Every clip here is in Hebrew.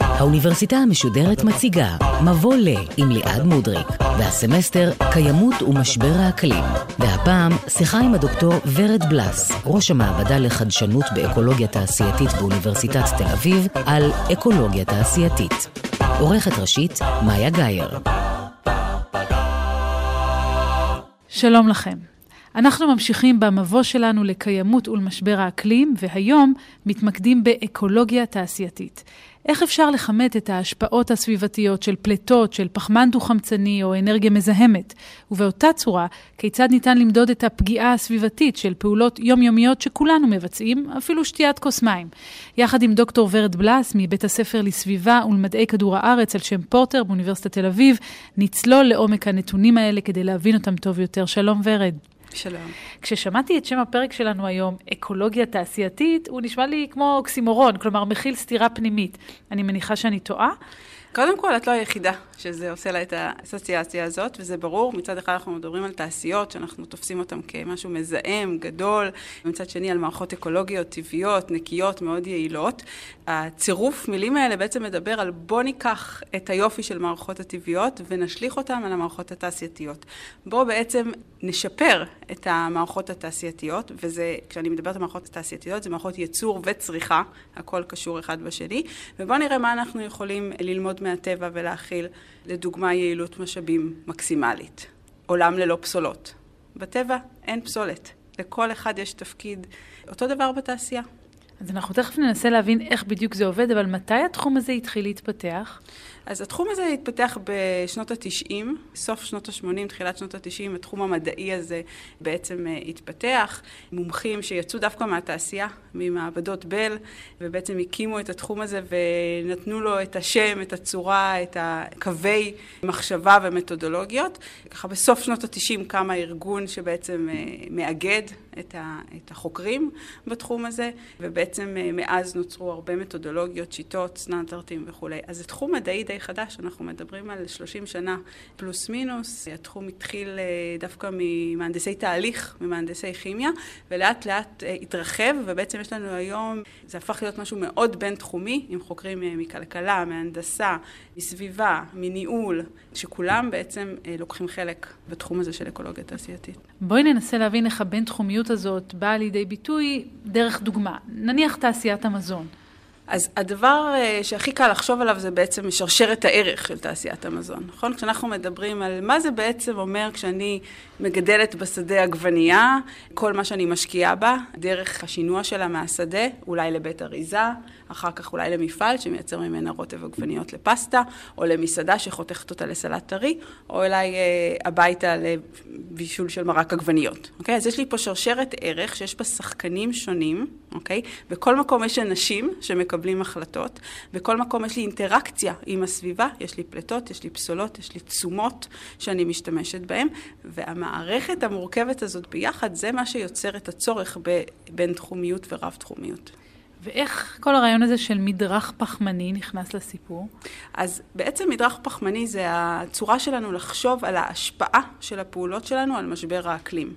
האוניברסיטה המשודרת מציגה מבוא ל עם ליעד מודריק, והסמסטר קיימות ומשבר האקלים. והפעם שיחה עם הדוקטור ורד בלס, ראש המעבדה לחדשנות באקולוגיה תעשייתית באוניברסיטת תל אביב, על אקולוגיה תעשייתית. עורכת ראשית, מאיה גאייר. שלום לכם. אנחנו ממשיכים במבוא שלנו לקיימות ולמשבר האקלים, והיום מתמקדים באקולוגיה תעשייתית. איך אפשר לכמת את ההשפעות הסביבתיות של פליטות, של פחמן דו-חמצני או אנרגיה מזהמת? ובאותה צורה, כיצד ניתן למדוד את הפגיעה הסביבתית של פעולות יומיומיות שכולנו מבצעים, אפילו שתיית כוס מים? יחד עם דוקטור ורד בלס מבית הספר לסביבה ולמדעי כדור הארץ על שם פורטר באוניברסיטת תל אביב, נצלול לעומק הנתונים האלה כדי להבין אותם טוב יותר. שלום ורד. שלום. כששמעתי את שם הפרק שלנו היום, אקולוגיה תעשייתית, הוא נשמע לי כמו אוקסימורון, כלומר מכיל סתירה פנימית. אני מניחה שאני טועה? קודם כל, את לא היחידה שזה עושה לה את האסוציאציה הזאת, וזה ברור. מצד אחד אנחנו מדברים על תעשיות, שאנחנו תופסים אותן כמשהו מזהם, גדול, ומצד שני על מערכות אקולוגיות, טבעיות, נקיות, מאוד יעילות. הצירוף מילים האלה בעצם מדבר על בוא ניקח את היופי של מערכות הטבעיות ונשליך אותן על המערכות התעשייתיות. בוא בעצם נשפר את המערכות התעשייתיות, וזה, כשאני מדברת על מערכות התעשייתיות, זה מערכות ייצור וצריכה, הכל קשור אחד בשני, ובואו נראה מה אנחנו יכולים ללמוד מהטבע ולהכיל, לדוגמה יעילות משאבים מקסימלית, עולם ללא פסולות. בטבע אין פסולת, לכל אחד יש תפקיד, אותו דבר בתעשייה. אז אנחנו תכף ננסה להבין איך בדיוק זה עובד, אבל מתי התחום הזה התחיל להתפתח? אז התחום הזה התפתח בשנות ה-90, סוף שנות ה-80, תחילת שנות ה-90, התחום המדעי הזה בעצם אה, התפתח. מומחים שיצאו דווקא מהתעשייה, ממעבדות בל, ובעצם הקימו את התחום הזה ונתנו לו את השם, את הצורה, את הקווי מחשבה ומתודולוגיות. ככה בסוף שנות ה-90 קם הארגון שבעצם אה, מאגד את, החוקרים בתחום הזה, ובעצם אה, מאז נוצרו הרבה מתודולוגיות, שיטות, סטנדרטים וכולי. אז זה תחום מדעי די חדש, אנחנו מדברים על 30 שנה פלוס מינוס. התחום התחיל אה, דווקא ממהנדסי תהליך, ממהנדסי כימיה, ולאט לאט אה, התרחב, ובעצם יש לנו היום, זה הפך להיות משהו מאוד בינתחומי, עם חוקרים אה, מכלכלה, מהנדסה, מסביבה, מניהול, שכולם בעצם לוקחים חלק בתחום הזה של אקולוגיה תעשייתית. בואי ננסה להבין איך הבינתחומיות הזאת באה לידי ביטוי דרך דוגמה. נניח תעשיית המזון. אז הדבר אה, שהכי קל לחשוב עליו זה בעצם שרשרת הערך של תעשיית המזון, נכון? כשאנחנו מדברים על מה זה בעצם אומר כשאני מגדלת בשדה עגבנייה, כל מה שאני משקיעה בה, דרך השינוע שלה מהשדה, אולי לבית אריזה, אחר כך אולי למפעל שמייצר ממנה רוטב עגבניות לפסטה, או למסעדה שחותכת אותה לסלט טרי, או אולי אה, הביתה לבישול של מרק עגבניות, אוקיי? אז יש לי פה שרשרת ערך שיש בה שחקנים שונים, אוקיי? בכל מקום יש אנשים שמקבלים החלטות, בכל מקום יש לי אינטראקציה עם הסביבה, יש לי פליטות, יש לי פסולות, יש לי תשומות שאני משתמשת בהן, והמערכת המורכבת הזאת ביחד, זה מה שיוצר את הצורך בין תחומיות ורב תחומיות. ואיך כל הרעיון הזה של מדרך פחמני נכנס לסיפור? אז בעצם מדרך פחמני זה הצורה שלנו לחשוב על ההשפעה של הפעולות שלנו על משבר האקלים.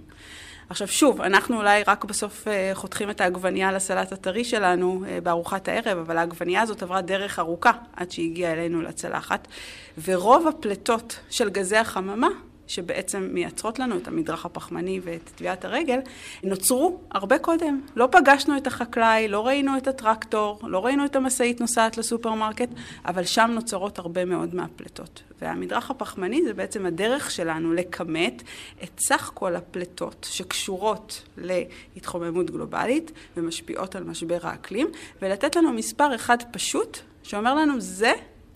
עכשיו שוב, אנחנו אולי רק בסוף אה, חותכים את העגבנייה על הסלט הטרי שלנו אה, בארוחת הערב, אבל העגבנייה הזאת עברה דרך ארוכה עד שהיא הגיעה אלינו לצלחת, ורוב הפליטות של גזי החממה שבעצם מייצרות לנו את המדרך הפחמני ואת טביעת הרגל, נוצרו הרבה קודם. לא פגשנו את החקלאי, לא ראינו את הטרקטור, לא ראינו את המשאית נוסעת לסופרמרקט, אבל שם נוצרות הרבה מאוד מהפליטות. והמדרך הפחמני זה בעצם הדרך שלנו לכמת את סך כל הפליטות שקשורות להתחוממות גלובלית ומשפיעות על משבר האקלים, ולתת לנו מספר אחד פשוט, שאומר לנו זה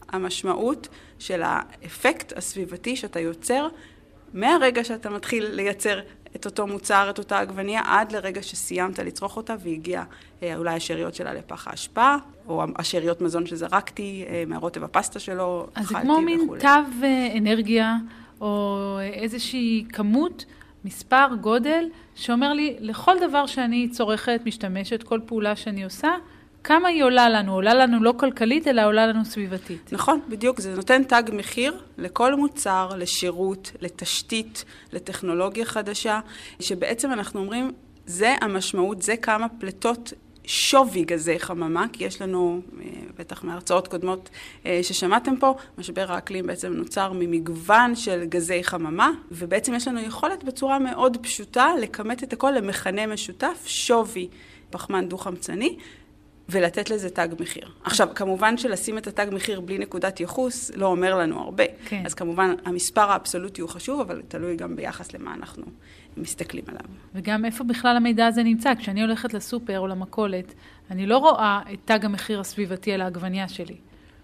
המשמעות של האפקט הסביבתי שאתה יוצר מהרגע שאתה מתחיל לייצר את אותו מוצר, את אותה עגבנייה, עד לרגע שסיימת לצרוך אותה והגיע אה, אולי השאריות שלה לפח האשפה, או השאריות מזון שזרקתי אה, מהרוטב הפסטה שלו, אז זה כמו מין תו אה, אנרגיה, או איזושהי כמות, מספר, גודל, שאומר לי, לכל דבר שאני צורכת, משתמשת, כל פעולה שאני עושה, כמה היא עולה לנו? עולה לנו לא כלכלית, אלא עולה לנו סביבתית. נכון, בדיוק. זה נותן תג מחיר לכל מוצר, לשירות, לתשתית, לטכנולוגיה חדשה, שבעצם אנחנו אומרים, זה המשמעות, זה כמה פליטות שווי גזי חממה, כי יש לנו, אה, בטח מהרצאות קודמות אה, ששמעתם פה, משבר האקלים בעצם נוצר ממגוון של גזי חממה, ובעצם יש לנו יכולת בצורה מאוד פשוטה לכמת את הכל למכנה משותף, שווי פחמן דו-חמצני, ולתת לזה תג מחיר. עכשיו, כמובן שלשים את התג מחיר בלי נקודת ייחוס לא אומר לנו הרבה. כן. אז כמובן, המספר האבסולוטי הוא חשוב, אבל תלוי גם ביחס למה אנחנו מסתכלים עליו. וגם איפה בכלל המידע הזה נמצא? כשאני הולכת לסופר או למכולת, אני לא רואה את תג המחיר הסביבתי על העגבנייה שלי.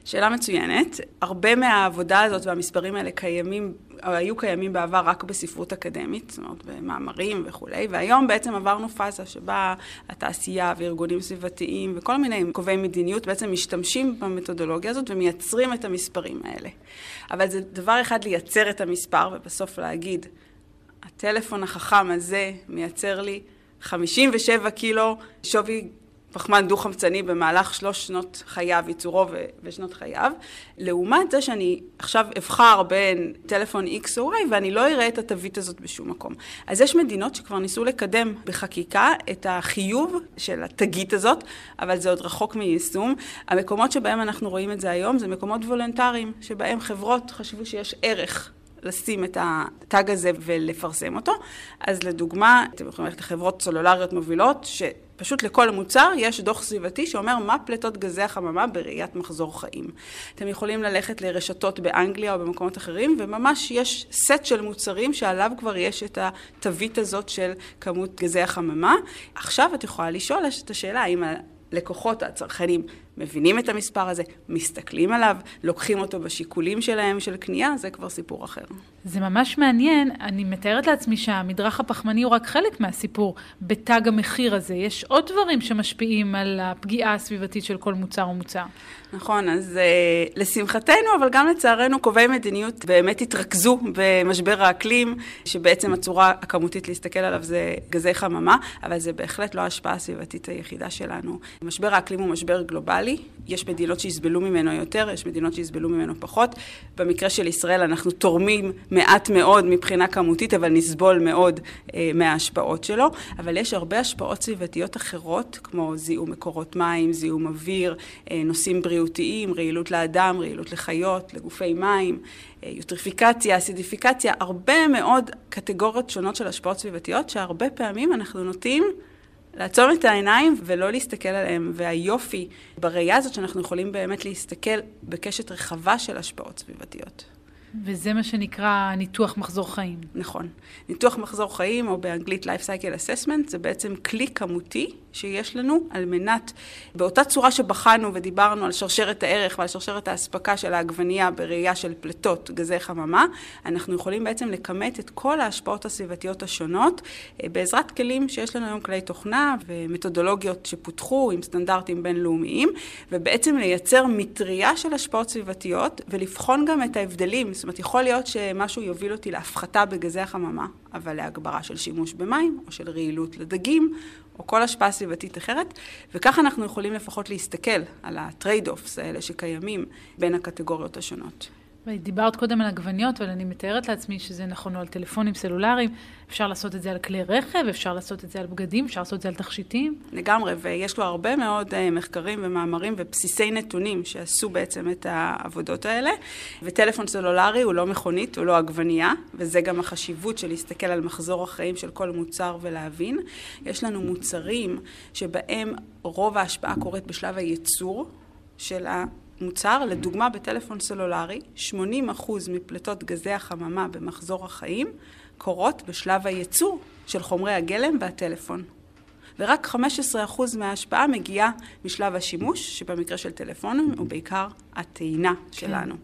שאלה מצוינת. הרבה מהעבודה הזאת והמספרים האלה קיימים, היו קיימים בעבר רק בספרות אקדמית, זאת אומרת במאמרים וכולי, והיום בעצם עברנו פאזה שבה התעשייה וארגונים סביבתיים וכל מיני קובעי מדיניות בעצם משתמשים במתודולוגיה הזאת ומייצרים את המספרים האלה. אבל זה דבר אחד לייצר את המספר ובסוף להגיד, הטלפון החכם הזה מייצר לי 57 קילו שווי פחמן דו-חמצני במהלך שלוש שנות חייו, ייצורו ו- ושנות חייו, לעומת זה שאני עכשיו אבחר בין טלפון X או Y ואני לא אראה את התווית הזאת בשום מקום. אז יש מדינות שכבר ניסו לקדם בחקיקה את החיוב של התגית הזאת, אבל זה עוד רחוק מיישום. המקומות שבהם אנחנו רואים את זה היום זה מקומות וולונטריים, שבהם חברות חשבו שיש ערך לשים את הטאג הזה ולפרסם אותו. אז לדוגמה, אתם יכולים ללכת לחברות סלולריות מובילות, שפשוט לכל מוצר יש דוח סביבתי שאומר מה פליטות גזי החממה בראיית מחזור חיים. אתם יכולים ללכת לרשתות באנגליה או במקומות אחרים, וממש יש סט של מוצרים שעליו כבר יש את התווית הזאת של כמות גזי החממה. עכשיו את יכולה לשאול את השאלה האם הלקוחות, הצרכנים, מבינים את המספר הזה, מסתכלים עליו, לוקחים אותו בשיקולים שלהם של קנייה, זה כבר סיפור אחר. זה ממש מעניין, אני מתארת לעצמי שהמדרך הפחמני הוא רק חלק מהסיפור בתג המחיר הזה. יש עוד דברים שמשפיעים על הפגיעה הסביבתית של כל מוצר ומוצר. נכון, אז uh, לשמחתנו, אבל גם לצערנו, קובעי מדיניות באמת התרכזו במשבר האקלים, שבעצם הצורה הכמותית להסתכל עליו זה גזי חממה, אבל זה בהחלט לא ההשפעה הסביבתית היחידה שלנו. משבר האקלים הוא משבר גלובלי, יש מדינות שיסבלו ממנו יותר, יש מדינות שיסבלו ממנו פחות. במקרה של ישראל אנחנו תורמים מעט מאוד מבחינה כמותית, אבל נסבול מאוד uh, מההשפעות שלו, אבל יש הרבה השפעות סביבתיות אחרות, כמו זיהום מקורות מים, זיהום אוויר, uh, נושאים בריאות. בריאותיים, רעילות לאדם, רעילות לחיות, לגופי מים, אה, יוטריפיקציה, אסידיפיקציה, הרבה מאוד קטגוריות שונות של השפעות סביבתיות, שהרבה פעמים אנחנו נוטים לעצום את העיניים ולא להסתכל עליהם. והיופי בראייה הזאת שאנחנו יכולים באמת להסתכל בקשת רחבה של השפעות סביבתיות. וזה מה שנקרא ניתוח מחזור חיים. נכון. ניתוח מחזור חיים, או באנגלית Life Cycle Assessment, זה בעצם כלי כמותי שיש לנו על מנת, באותה צורה שבחנו ודיברנו על שרשרת הערך ועל שרשרת האספקה של העגבנייה בראייה של פליטות גזי חממה, אנחנו יכולים בעצם לכמת את כל ההשפעות הסביבתיות השונות אה, בעזרת כלים שיש לנו היום כלי תוכנה ומתודולוגיות שפותחו עם סטנדרטים בינלאומיים, ובעצם לייצר מטריה של השפעות סביבתיות ולבחון גם את ההבדלים. זאת אומרת, יכול להיות שמשהו יוביל אותי להפחתה בגזי החממה, אבל להגברה של שימוש במים או של רעילות לדגים. או כל השפעה סביבתית אחרת, וכך אנחנו יכולים לפחות להסתכל על ה trade-offs האלה שקיימים בין הקטגוריות השונות. דיברת קודם על עגבניות, אבל אני מתארת לעצמי שזה נכון על טלפונים סלולריים. אפשר לעשות את זה על כלי רכב, אפשר לעשות את זה על בגדים, אפשר לעשות את זה על תכשיטים. לגמרי, ויש כבר הרבה מאוד אה, מחקרים ומאמרים ובסיסי נתונים שעשו בעצם את העבודות האלה. וטלפון סלולרי הוא לא מכונית, הוא לא עגבנייה, וזה גם החשיבות של להסתכל על מחזור החיים של כל מוצר ולהבין. יש לנו מוצרים שבהם רוב ההשפעה קורית בשלב הייצור של. מוצר, לדוגמה בטלפון סלולרי, 80% מפליטות גזי החממה במחזור החיים קורות בשלב הייצור של חומרי הגלם והטלפון. ורק 15% מההשפעה מגיעה משלב השימוש, שבמקרה של טלפונים הוא בעיקר הטעינה כן. שלנו.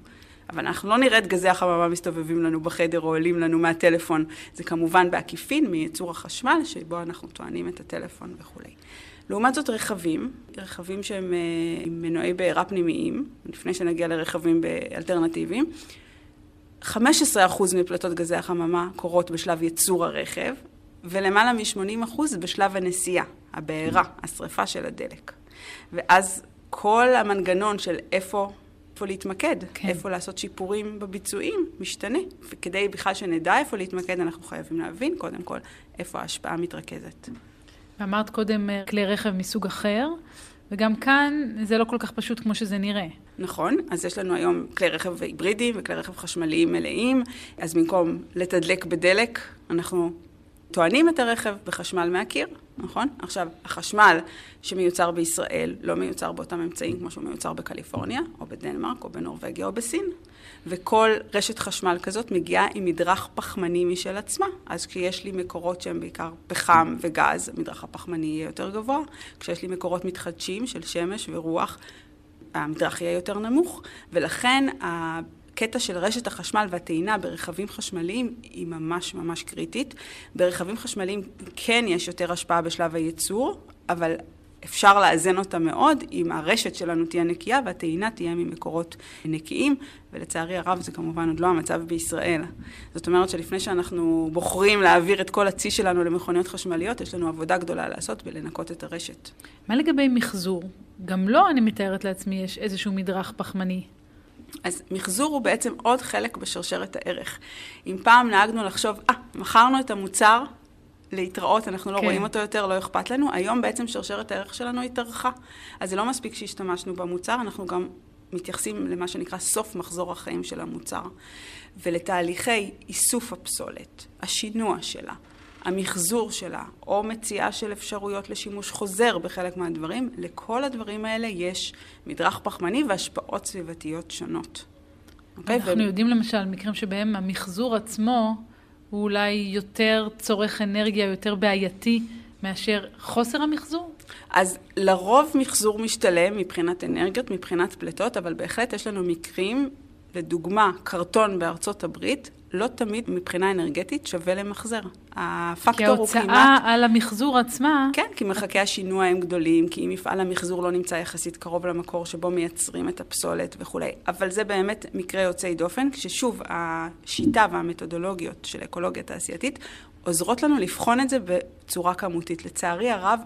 אבל אנחנו לא נראה את גזי החממה מסתובבים לנו בחדר או עולים לנו מהטלפון. זה כמובן בעקיפין מייצור החשמל, שבו אנחנו טוענים את הטלפון וכולי. לעומת זאת רכבים, רכבים שהם אה, עם מנועי בעירה פנימיים, לפני שנגיע לרכבים אלטרנטיביים, 15% מפליטות גזי החממה קורות בשלב ייצור הרכב, ולמעלה מ-80% בשלב הנסיעה, הבעירה, השריפה של הדלק. ואז כל המנגנון של איפה, איפה להתמקד, כן. איפה לעשות שיפורים בביצועים, משתנה. וכדי בכלל שנדע איפה להתמקד, אנחנו חייבים להבין קודם כל איפה ההשפעה מתרכזת. אמרת קודם אה, כלי רכב מסוג אחר, וגם כאן זה לא כל כך פשוט כמו שזה נראה. נכון, אז יש לנו היום כלי רכב היברידיים וכלי רכב חשמליים מלאים, אז במקום לתדלק בדלק, אנחנו טוענים את הרכב בחשמל מהקיר, נכון? עכשיו, החשמל שמיוצר בישראל לא מיוצר באותם אמצעים כמו שהוא מיוצר בקליפורניה, או בדנמרק, או בנורבגיה, או בסין. וכל רשת חשמל כזאת מגיעה עם מדרך פחמני משל עצמה. אז כשיש לי מקורות שהם בעיקר פחם וגז, המדרך הפחמני יהיה יותר גבוה. כשיש לי מקורות מתחדשים של שמש ורוח, המדרך יהיה יותר נמוך. ולכן הקטע של רשת החשמל והטעינה ברכבים חשמליים היא ממש ממש קריטית. ברכבים חשמליים כן יש יותר השפעה בשלב הייצור, אבל אפשר לאזן אותה מאוד אם הרשת שלנו תהיה נקייה והטעינה תהיה ממקורות נקיים, ולצערי הרב זה כמובן עוד לא המצב בישראל. זאת אומרת שלפני שאנחנו בוחרים להעביר את כל הצי שלנו למכוניות חשמליות, יש לנו עבודה גדולה לעשות בלנקות את הרשת. מה לגבי מחזור? גם לו, אני מתארת לעצמי, יש איזשהו מדרך פחמני. אז מחזור הוא בעצם עוד חלק בשרשרת הערך. אם פעם נהגנו לחשוב, אה, ah, מכרנו את המוצר, להתראות, אנחנו לא כן. רואים אותו יותר, לא אכפת לנו. היום בעצם שרשרת הערך שלנו התארכה. אז זה לא מספיק שהשתמשנו במוצר, אנחנו גם מתייחסים למה שנקרא סוף מחזור החיים של המוצר. ולתהליכי איסוף הפסולת, השינוע שלה, המחזור שלה, או מציאה של אפשרויות לשימוש חוזר בחלק מהדברים, לכל הדברים האלה יש מדרך פחמני והשפעות סביבתיות שונות. אוקיי? אנחנו ו... יודעים למשל מקרים שבהם המחזור עצמו הוא אולי יותר צורך אנרגיה, יותר בעייתי מאשר חוסר המחזור? אז לרוב מחזור משתלם מבחינת אנרגיות, מבחינת פליטות, אבל בהחלט יש לנו מקרים, לדוגמה, קרטון בארצות הברית, לא תמיד מבחינה אנרגטית שווה למחזר. הפקטור הוא כמעט... כי ההוצאה על המחזור עצמה... כן, כי מרחקי השינוע הם גדולים, כי אם מפעל המחזור לא נמצא יחסית קרוב למקור שבו מייצרים את הפסולת וכולי. אבל זה באמת מקרה יוצאי דופן, כששוב, השיטה והמתודולוגיות של אקולוגיה תעשייתית עוזרות לנו לבחון את זה בצורה כמותית. לצערי הרב,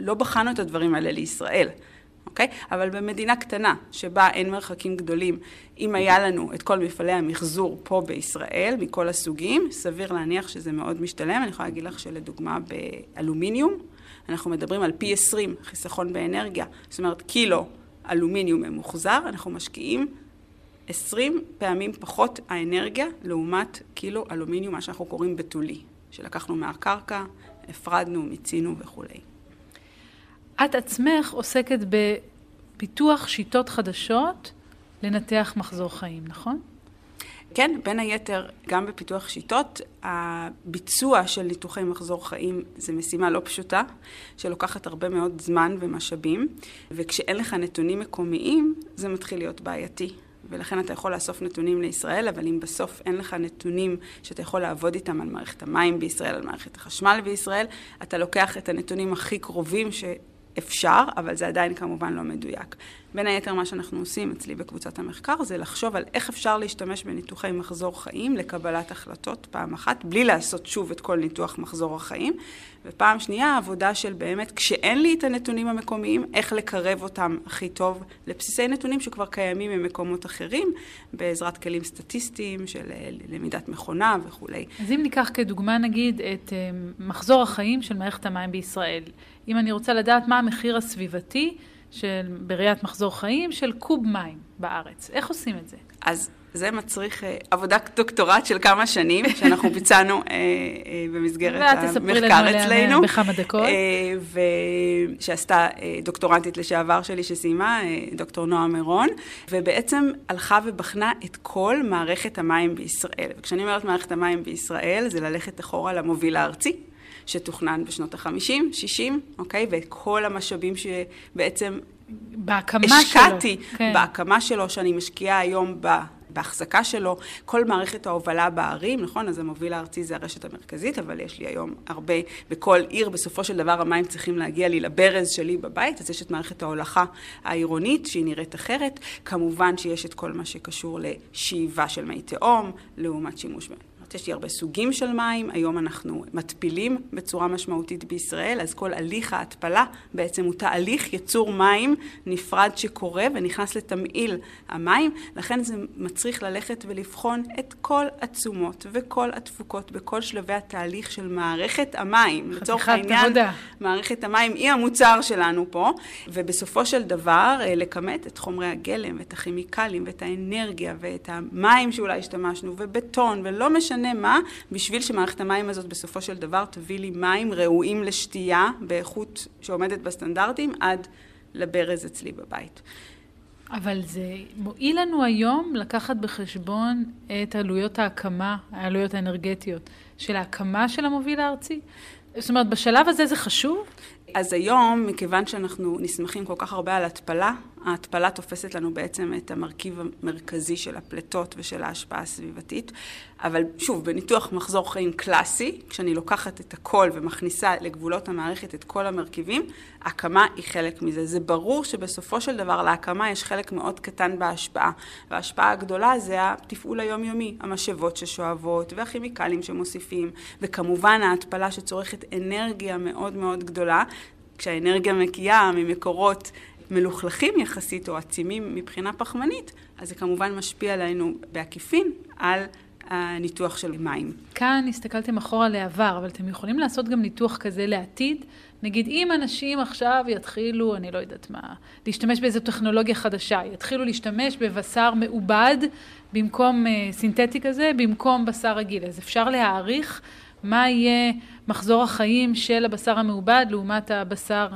לא בחנו את הדברים האלה לישראל. אוקיי? אבל במדינה קטנה, שבה אין מרחקים גדולים, אם היה לנו את כל מפעלי המחזור פה בישראל, מכל הסוגים, סביר להניח שזה מאוד משתלם. אני יכולה להגיד לך שלדוגמה באלומיניום, אנחנו מדברים על פי 20 חיסכון באנרגיה. זאת אומרת, קילו אלומיניום ממוחזר, אנחנו משקיעים 20 פעמים פחות האנרגיה לעומת קילו אלומיניום, מה שאנחנו קוראים בתולי, שלקחנו מהקרקע, הפרדנו, מיצינו וכולי. את עצמך עוסקת בפיתוח שיטות חדשות לנתח מחזור חיים, נכון? כן, בין היתר, גם בפיתוח שיטות, הביצוע של ניתוחי מחזור חיים זה משימה לא פשוטה, שלוקחת הרבה מאוד זמן ומשאבים, וכשאין לך נתונים מקומיים, זה מתחיל להיות בעייתי. ולכן אתה יכול לאסוף נתונים לישראל, אבל אם בסוף אין לך נתונים שאתה יכול לעבוד איתם על מערכת המים בישראל, על מערכת החשמל בישראל, אתה לוקח את הנתונים הכי קרובים ש... אפשר, אבל זה עדיין כמובן לא מדויק. בין היתר מה שאנחנו עושים אצלי בקבוצת המחקר זה לחשוב על איך אפשר להשתמש בניתוחי מחזור חיים לקבלת החלטות פעם אחת, בלי לעשות שוב את כל ניתוח מחזור החיים, ופעם שנייה העבודה של באמת, כשאין לי את הנתונים המקומיים, איך לקרב אותם הכי טוב לבסיסי נתונים שכבר קיימים ממקומות אחרים, בעזרת כלים סטטיסטיים של אה, למידת מכונה וכולי. אז אם ניקח כדוגמה נגיד את אה, מחזור החיים של מערכת המים בישראל, אם אני רוצה לדעת מה המחיר הסביבתי של, בראיית מחזור חיים של קוב מים בארץ, איך עושים את זה? אז זה מצריך uh, עבודת דוקטורט של כמה שנים, שאנחנו ביצענו uh, uh, במסגרת המחקר אצלנו. בכמה דקות. Uh, ושעשתה uh, דוקטורנטית לשעבר שלי שסיימה, uh, דוקטור נועה מירון, ובעצם הלכה ובחנה את כל מערכת המים בישראל. וכשאני אומרת מערכת המים בישראל, זה ללכת אחורה למוביל הארצי. שתוכנן בשנות ה-50, 60, אוקיי? ואת כל המשאבים שבעצם בהקמה השקעתי שלו. כן. בהקמה שלו, שאני משקיעה היום ב... בהחזקה שלו, כל מערכת ההובלה בערים, נכון? אז המוביל הארצי זה הרשת המרכזית, אבל יש לי היום הרבה, בכל עיר בסופו של דבר המים צריכים להגיע לי לברז שלי בבית, אז יש את מערכת ההולכה העירונית שהיא נראית אחרת. כמובן שיש את כל מה שקשור לשאיבה של מי תהום, לעומת שימוש בהם. יש לי הרבה סוגים של מים, היום אנחנו מתפילים בצורה משמעותית בישראל, אז כל הליך ההתפלה בעצם הוא תהליך ייצור מים נפרד שקורה ונכנס לתמהיל המים, לכן זה מצריך ללכת ולבחון את כל התשומות וכל התפוקות בכל שלבי התהליך של מערכת המים. לצורך העניין, מערכת המים היא המוצר שלנו פה, ובסופו של דבר אה, לכמת את חומרי הגלם ואת הכימיקלים ואת האנרגיה ואת המים שאולי השתמשנו ובטון ולא משנה מה, בשביל שמערכת המים הזאת בסופו של דבר תביא לי מים ראויים לשתייה באיכות שעומדת בסטנדרטים עד לברז אצלי בבית. אבל זה מועיל לנו היום לקחת בחשבון את עלויות ההקמה, העלויות האנרגטיות של ההקמה של המוביל הארצי? זאת אומרת, בשלב הזה זה חשוב? אז היום, מכיוון שאנחנו נסמכים כל כך הרבה על התפלה, ההתפלה תופסת לנו בעצם את המרכיב המרכזי של הפליטות ושל ההשפעה הסביבתית. אבל שוב, בניתוח מחזור חיים קלאסי, כשאני לוקחת את הכל ומכניסה לגבולות המערכת את כל המרכיבים, הקמה היא חלק מזה. זה ברור שבסופו של דבר להקמה יש חלק מאוד קטן בהשפעה. וההשפעה הגדולה זה התפעול היומיומי, המשאבות ששואבות והכימיקלים שמוסיפים, וכמובן ההתפלה שצורכת אנרגיה מאוד מאוד גדולה. כשהאנרגיה מגיעה ממקורות מלוכלכים יחסית או עצימים מבחינה פחמנית, אז זה כמובן משפיע עלינו בעקיפין על הניתוח של מים. כאן הסתכלתם אחורה לעבר, אבל אתם יכולים לעשות גם ניתוח כזה לעתיד? נגיד, אם אנשים עכשיו יתחילו, אני לא יודעת מה, להשתמש באיזו טכנולוגיה חדשה, יתחילו להשתמש בבשר מעובד במקום uh, סינתטי כזה, במקום בשר רגיל, אז אפשר להעריך מה יהיה מחזור החיים של הבשר המעובד לעומת הבשר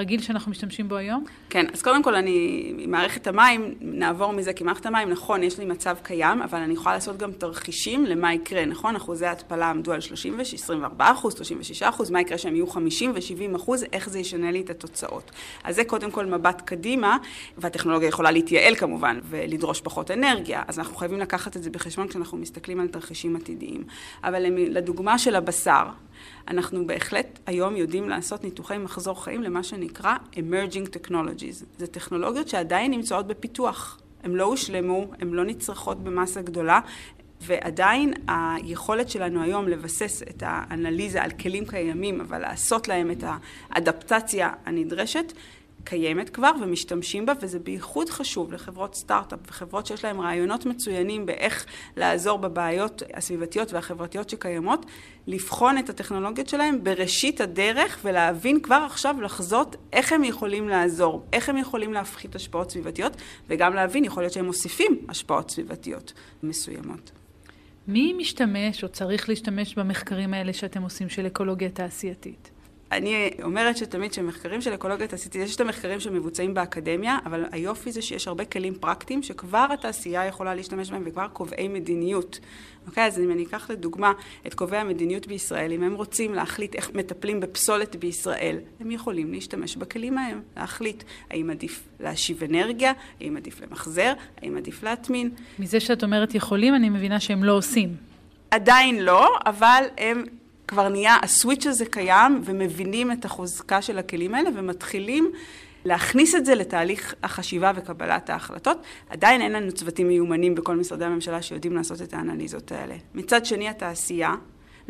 רגיל שאנחנו משתמשים בו היום? כן, אז קודם כל אני, מערכת המים, נעבור מזה, כי מערכת המים, נכון, יש לי מצב קיים, אבל אני יכולה לעשות גם תרחישים למה יקרה, נכון? אחוזי ההתפלה עמדו על 30, 24 אחוז, 36 אחוז, מה יקרה שהם יהיו 50 ו-70 אחוז, איך זה ישנה לי את התוצאות. אז זה קודם כל מבט קדימה, והטכנולוגיה יכולה להתייעל כמובן, ולדרוש פחות אנרגיה, אז אנחנו חייבים לקחת את זה בחשבון כשאנחנו מסתכלים על תרחישים עתידיים. אבל לדוגמה של הבשר, אנחנו בהחלט היום יודעים לעשות ניתוחי מחזור חיים למה שנקרא Emerging Technologies. זה טכנולוגיות שעדיין נמצאות בפיתוח. הן לא הושלמו, הן לא נצרכות במסה גדולה, ועדיין היכולת שלנו היום לבסס את האנליזה על כלים קיימים, אבל לעשות להם את האדפטציה הנדרשת, קיימת כבר ומשתמשים בה, וזה בייחוד חשוב לחברות סטארט-אפ וחברות שיש להן רעיונות מצוינים באיך לעזור בבעיות הסביבתיות והחברתיות שקיימות, לבחון את הטכנולוגיות שלהם בראשית הדרך ולהבין כבר עכשיו לחזות איך הם יכולים לעזור, איך הם יכולים להפחית השפעות סביבתיות, וגם להבין, יכול להיות שהם מוסיפים השפעות סביבתיות מסוימות. מי משתמש או צריך להשתמש במחקרים האלה שאתם עושים של אקולוגיה תעשייתית? אני אומרת שתמיד שמחקרים של אקולוגיה תעשייתית, יש את המחקרים שמבוצעים באקדמיה, אבל היופי זה שיש הרבה כלים פרקטיים שכבר התעשייה יכולה להשתמש בהם וכבר קובעי מדיניות. אוקיי, אז אם אני אקח לדוגמה את קובעי המדיניות בישראל, אם הם רוצים להחליט איך מטפלים בפסולת בישראל, הם יכולים להשתמש בכלים ההם, להחליט האם עדיף להשיב אנרגיה, האם עדיף למחזר, האם עדיף להטמין. מזה שאת אומרת יכולים, אני מבינה שהם לא עושים. עדיין לא, אבל הם כבר נהיה, הסוויץ' הזה קיים ומבינים את החוזקה של הכלים האלה ומתחילים להכניס את זה לתהליך החשיבה וקבלת ההחלטות. עדיין אין לנו צוותים מיומנים בכל משרדי הממשלה שיודעים לעשות את האנליזות האלה. מצד שני, התעשייה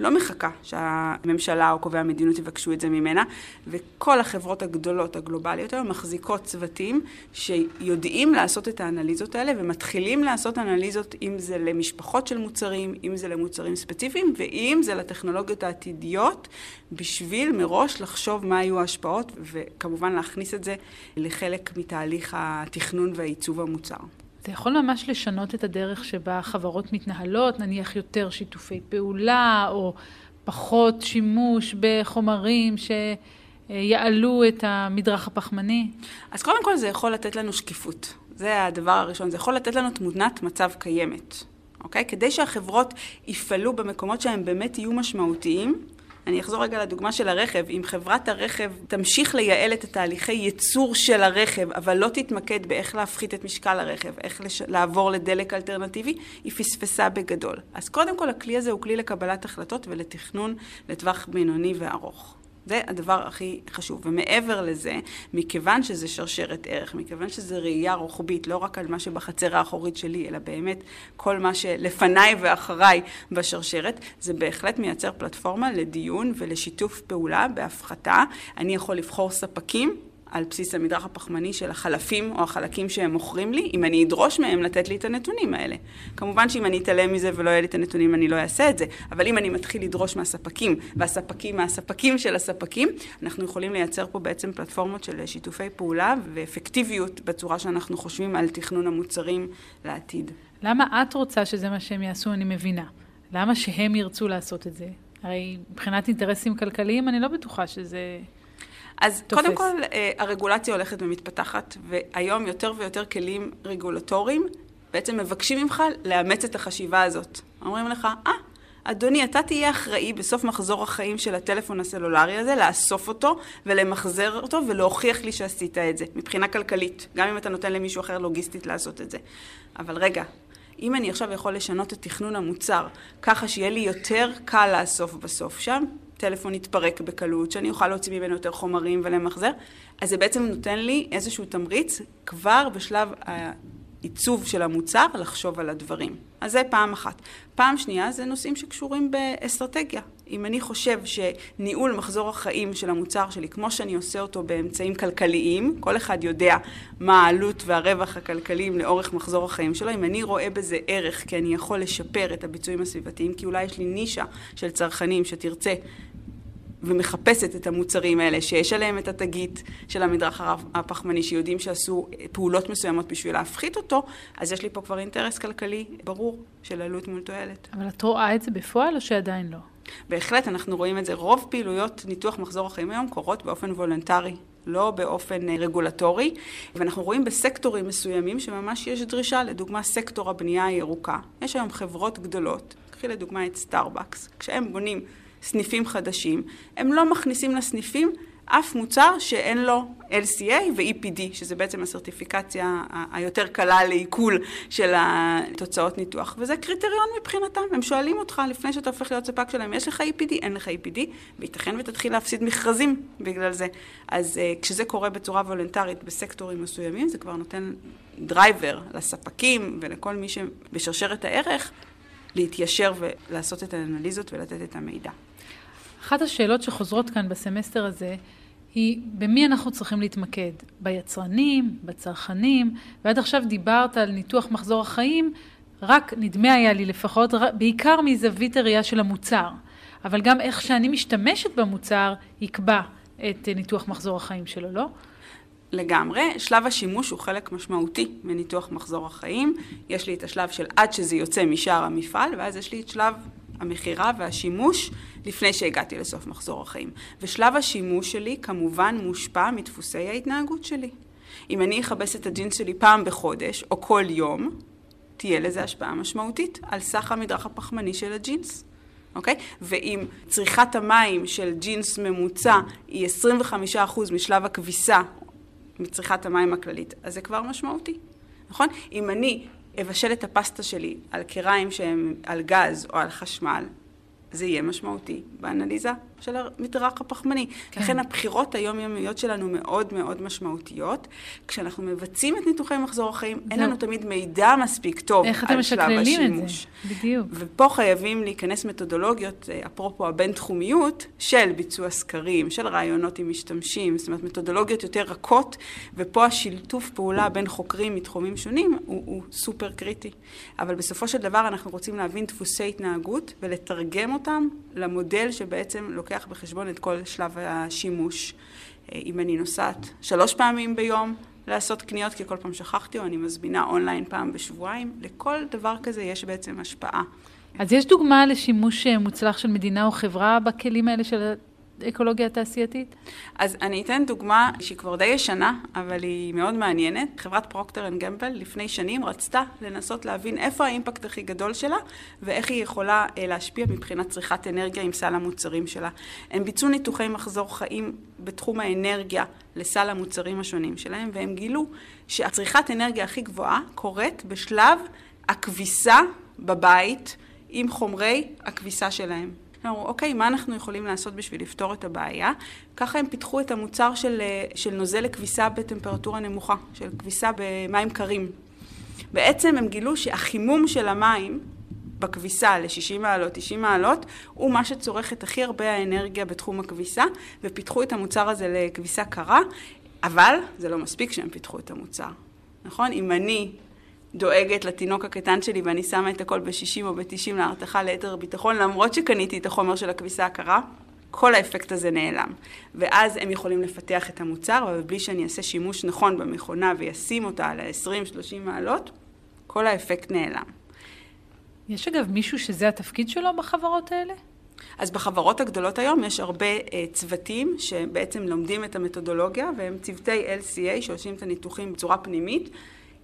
לא מחכה שהממשלה או קובעי המדיניות יבקשו את זה ממנה, וכל החברות הגדולות הגלובליות היום מחזיקות צוותים שיודעים לעשות את האנליזות האלה, ומתחילים לעשות אנליזות אם זה למשפחות של מוצרים, אם זה למוצרים ספציפיים, ואם זה לטכנולוגיות העתידיות, בשביל מראש לחשוב מה יהיו ההשפעות, וכמובן להכניס את זה לחלק מתהליך התכנון והעיצוב המוצר. זה יכול ממש לשנות את הדרך שבה חברות מתנהלות, נניח יותר שיתופי פעולה, או פחות שימוש בחומרים שיעלו את המדרך הפחמני? אז קודם כל זה יכול לתת לנו שקיפות. זה הדבר הראשון. זה יכול לתת לנו תמונת מצב קיימת, אוקיי? כדי שהחברות יפעלו במקומות שהם באמת יהיו משמעותיים, אני אחזור רגע לדוגמה של הרכב. אם חברת הרכב תמשיך לייעל את התהליכי ייצור של הרכב, אבל לא תתמקד באיך להפחית את משקל הרכב, איך לש... לעבור לדלק אלטרנטיבי, היא פספסה בגדול. אז קודם כל הכלי הזה הוא כלי לקבלת החלטות ולתכנון לטווח בינוני וארוך. זה הדבר הכי חשוב. ומעבר לזה, מכיוון שזה שרשרת ערך, מכיוון שזה ראייה רוחבית, לא רק על מה שבחצר האחורית שלי, אלא באמת כל מה שלפניי ואחריי בשרשרת, זה בהחלט מייצר פלטפורמה לדיון ולשיתוף פעולה בהפחתה. אני יכול לבחור ספקים על בסיס המדרך הפחמני של החלפים או החלקים שהם מוכרים לי, אם אני אדרוש מהם לתת לי את הנתונים האלה. כמובן שאם אני אתעלם מזה ולא יהיה לי את הנתונים, אני לא אעשה את זה, אבל אם אני מתחיל לדרוש מהספקים, והספקים מהספקים של הספקים, אנחנו יכולים לייצר פה בעצם פלטפורמות של שיתופי פעולה ואפקטיביות בצורה שאנחנו חושבים על תכנון המוצרים לעתיד. למה את רוצה שזה מה שהם יעשו, אני מבינה. למה שהם ירצו לעשות את זה? הרי מבחינת אינטרסים כלכליים, אני לא בטוחה שזה... אז תופס. קודם כל, אה, הרגולציה הולכת ומתפתחת, והיום יותר ויותר כלים רגולטוריים בעצם מבקשים ממך לאמץ את החשיבה הזאת. אומרים לך, אה, אדוני, אתה תהיה אחראי בסוף מחזור החיים של הטלפון הסלולרי הזה, לאסוף אותו ולמחזר אותו ולהוכיח לי שעשית את זה, מבחינה כלכלית, גם אם אתה נותן למישהו אחר לוגיסטית לעשות את זה. אבל רגע, אם אני עכשיו יכול לשנות את תכנון המוצר ככה שיהיה לי יותר קל לאסוף בסוף שם, טלפון יתפרק בקלות, שאני אוכל להוציא ממנו יותר חומרים ולמחזר, אז זה בעצם נותן לי איזשהו תמריץ כבר בשלב העיצוב של המוצר לחשוב על הדברים. אז זה פעם אחת. פעם שנייה זה נושאים שקשורים באסטרטגיה. אם אני חושב שניהול מחזור החיים של המוצר שלי, כמו שאני עושה אותו באמצעים כלכליים, כל אחד יודע מה העלות והרווח הכלכליים לאורך מחזור החיים שלו, אם אני רואה בזה ערך כי אני יכול לשפר את הביצועים הסביבתיים, כי אולי יש לי נישה של צרכנים שתרצה ומחפשת את המוצרים האלה, שיש עליהם את התגית של המדרך הפחמני, שיודעים שעשו פעולות מסוימות בשביל להפחית אותו, אז יש לי פה כבר אינטרס כלכלי ברור של עלות מול תועלת. אבל את רואה את זה בפועל או שעדיין לא? בהחלט, אנחנו רואים את זה. רוב פעילויות ניתוח מחזור החיים היום קורות באופן וולונטרי. לא באופן אה, רגולטורי, ואנחנו רואים בסקטורים מסוימים שממש יש דרישה, לדוגמה סקטור הבנייה הירוקה. יש היום חברות גדולות, קחי לדוגמה את סטארבקס, כשהם בונים סניפים חדשים, הם לא מכניסים לסניפים אף מוצר שאין לו LCA ו-EPD, שזה בעצם הסרטיפיקציה היותר קלה לעיכול של התוצאות ניתוח. וזה קריטריון מבחינתם, הם שואלים אותך לפני שאתה הופך להיות ספק שלהם, יש לך EPD, אין לך EPD, וייתכן ותתחיל להפסיד מכרזים בגלל זה. אז אה, כשזה קורה בצורה וולונטרית בסקטורים מסוימים, זה כבר נותן driver לספקים ולכל מי שבשרשרת הערך להתיישר ולעשות את האנליזות ולתת את המידע. אחת השאלות שחוזרות כאן בסמסטר הזה היא במי אנחנו צריכים להתמקד? ביצרנים, בצרכנים, ועד עכשיו דיברת על ניתוח מחזור החיים, רק נדמה היה לי לפחות, בעיקר מזווית הראייה של המוצר, אבל גם איך שאני משתמשת במוצר יקבע את ניתוח מחזור החיים שלו, לא? לגמרי. שלב השימוש הוא חלק משמעותי מניתוח מחזור החיים. יש לי את השלב של עד שזה יוצא משאר המפעל, ואז יש לי את שלב המכירה והשימוש לפני שהגעתי לסוף מחזור החיים. ושלב השימוש שלי כמובן מושפע מדפוסי ההתנהגות שלי. אם אני אכבס את הג'ינס שלי פעם בחודש, או כל יום, תהיה לזה השפעה משמעותית על סך המדרך הפחמני של הג'ינס. אוקיי? ואם צריכת המים של ג'ינס ממוצע היא 25% משלב הכביסה מצריכת המים הכללית, אז זה כבר משמעותי, נכון? אם אני אבשל את הפסטה שלי על קיריים שהם על גז או על חשמל, זה יהיה משמעותי באנליזה של המדרך הפחמני. כן. לכן הבחירות היומיומיות שלנו מאוד מאוד משמעותיות. כשאנחנו מבצעים את ניתוחי מחזור החיים, זהו. אין לנו תמיד מידע מספיק טוב על שלב השימוש. איך אתם משקללים את זה? בדיוק. ופה חייבים להיכנס מתודולוגיות, אה, אפרופו הבין-תחומיות, של ביצוע סקרים, של רעיונות עם משתמשים, זאת אומרת מתודולוגיות יותר רכות, ופה השילטוף פעולה בין חוקרים מתחומים שונים הוא, הוא סופר קריטי. אבל בסופו של דבר אנחנו רוצים להבין דפוסי התנהגות ולתרגם אותם למודל שבעצם לוקח לוקח בחשבון את כל שלב השימוש. אה, אם אני נוסעת שלוש פעמים ביום לעשות קניות, כי כל פעם שכחתי, או אני מזמינה אונליין פעם בשבועיים, לכל דבר כזה יש בעצם השפעה. אז יש דוגמה לשימוש אה, מוצלח של מדינה או חברה בכלים האלה של אקולוגיה תעשייתית? אז אני אתן דוגמה שהיא כבר די ישנה, אבל היא מאוד מעניינת. חברת פרוקטר אנד גמבל לפני שנים רצתה לנסות להבין איפה האימפקט הכי גדול שלה, ואיך היא יכולה אה, להשפיע מבחינת צריכת אנרגיה עם סל המוצרים שלה. הם ביצעו ניתוחי מחזור חיים בתחום האנרגיה לסל המוצרים השונים שלהם, והם גילו שהצריכת אנרגיה הכי גבוהה קורית בשלב הכביסה בבית עם חומרי הכביסה שלהם. אמרו, אוקיי, מה אנחנו יכולים לעשות בשביל לפתור את הבעיה? ככה הם פיתחו את המוצר של, של נוזל לכביסה בטמפרטורה נמוכה, של כביסה במים קרים. בעצם הם גילו שהחימום של המים בכביסה ל-60 מעלות, 90 מעלות, הוא מה שצורך את הכי הרבה האנרגיה בתחום הכביסה, ופיתחו את המוצר הזה לכביסה קרה, אבל זה לא מספיק שהם פיתחו את המוצר, נכון? אם אני דואגת לתינוק הקטן שלי ואני שמה את הכל ב-60 או ב-90 להרתחה ליתר ביטחון, למרות שקניתי את החומר של הכביסה הקרה, כל האפקט הזה נעלם. ואז הם יכולים לפתח את המוצר, אבל בלי שאני אעשה שימוש נכון במכונה וישים אותה על ה-20-30 מעלות, כל האפקט נעלם. יש אגב מישהו שזה התפקיד שלו בחברות האלה? אז בחברות הגדולות היום יש הרבה uh, צוותים שבעצם לומדים את המתודולוגיה, והם צוותי LCA שעושים את הניתוחים בצורה פנימית.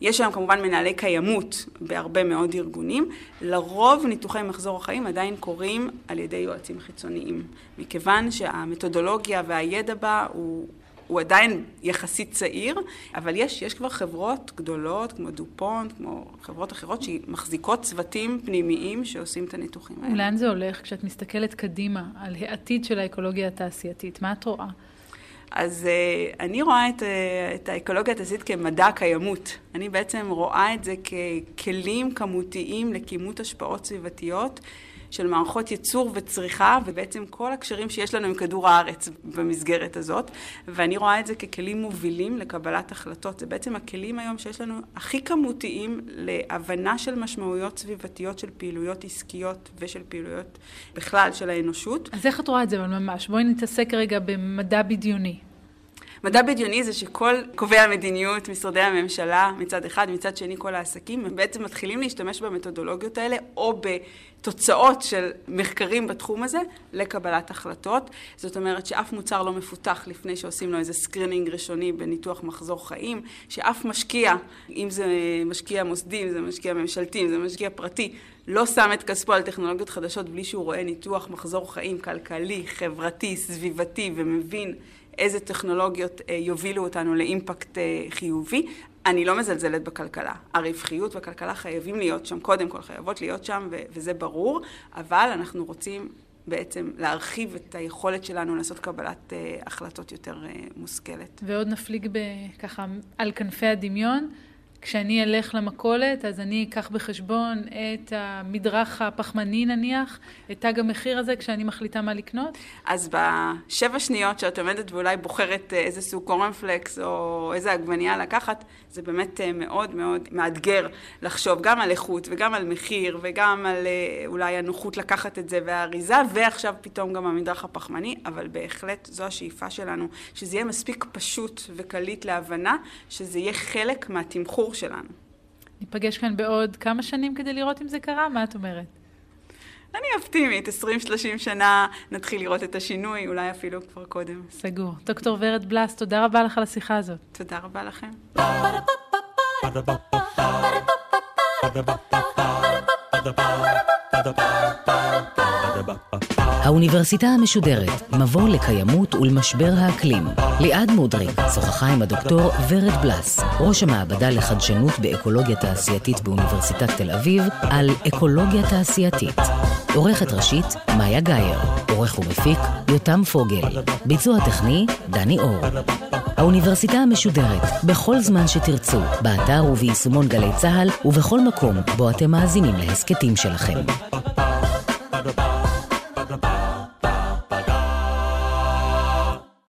יש היום כמובן מנהלי קיימות בהרבה מאוד ארגונים. לרוב ניתוחי מחזור החיים עדיין קורים על ידי יועצים חיצוניים, מכיוון שהמתודולוגיה והידע בה הוא... הוא עדיין יחסית צעיר, אבל יש, יש כבר חברות גדולות, כמו דופונט, כמו חברות אחרות, שמחזיקות צוותים פנימיים שעושים את הניתוחים האלה. ולאן זה הולך כשאת מסתכלת קדימה על העתיד של האקולוגיה התעשייתית? מה את רואה? אז uh, אני רואה את, uh, את האקולוגיה התעשייתית כמדע קיימות. אני בעצם רואה את זה ככלים כמותיים לכימות השפעות סביבתיות. של מערכות ייצור וצריכה, ובעצם כל הקשרים שיש לנו עם כדור הארץ במסגרת הזאת, ואני רואה את זה ככלים מובילים לקבלת החלטות. זה בעצם הכלים היום שיש לנו הכי כמותיים להבנה של משמעויות סביבתיות של פעילויות עסקיות ושל פעילויות בכלל של האנושות. אז איך את רואה את זה ממש? בואי נתעסק רגע במדע בדיוני. מדע בדיוני זה שכל קובעי המדיניות, משרדי הממשלה מצד אחד, מצד שני כל העסקים, הם בעצם מתחילים להשתמש במתודולוגיות האלה או בתוצאות של מחקרים בתחום הזה לקבלת החלטות. זאת אומרת שאף מוצר לא מפותח לפני שעושים לו איזה screening ראשוני בניתוח מחזור חיים, שאף משקיע, אם זה משקיע מוסדי, אם זה משקיע ממשלתי, אם זה משקיע פרטי, לא שם את כספו על טכנולוגיות חדשות בלי שהוא רואה ניתוח מחזור חיים כלכלי, חברתי, סביבתי ומבין איזה טכנולוגיות אה, יובילו אותנו לאימפקט אה, חיובי. אני לא מזלזלת בכלכלה. הרווחיות והכלכלה חייבים להיות שם, קודם כל חייבות להיות שם, וזה ברור, אבל אנחנו רוצים בעצם להרחיב את היכולת שלנו לעשות קבלת אה, החלטות יותר מושכלת. ועוד נפליג ככה על כנפי הדמיון. כשאני אלך למכולת, אז אני אקח בחשבון את המדרך הפחמני נניח, את תג המחיר הזה כשאני מחליטה מה לקנות? אז בשבע שניות שאת עומדת ואולי בוחרת אה, איזה סוג קורנפלקס או איזה עגבנייה לקחת, זה באמת אה, מאוד מאוד מאתגר לחשוב גם על איכות וגם על מחיר וגם על אה, אולי הנוחות לקחת את זה והאריזה, ועכשיו פתאום גם המדרך הפחמני, אבל בהחלט זו השאיפה שלנו, שזה יהיה מספיק פשוט וקליט להבנה, שזה יהיה חלק מהתמחור שלנו. ניפגש כאן בעוד כמה שנים כדי לראות אם זה קרה? מה את אומרת? אני אופטימית, 20-30 שנה נתחיל לראות את השינוי, אולי אפילו כבר קודם. סגור. דוקטור ורד בלס, תודה רבה לך על השיחה הזאת. תודה רבה לכם. האוניברסיטה המשודרת, מבוא לקיימות ולמשבר האקלים. ליעד מודריק שוחחה עם הדוקטור ורד בלס, ראש המעבדה לחדשנות באקולוגיה תעשייתית באוניברסיטת תל אביב, על אקולוגיה תעשייתית. עורכת ראשית, מאיה גאייר. עורך ומפיק, יותם פוגל. ביצוע טכני, דני אור. האוניברסיטה המשודרת, בכל זמן שתרצו, באתר וביישומון גלי צה"ל, ובכל מקום בו אתם מאזינים להסכתים שלכם.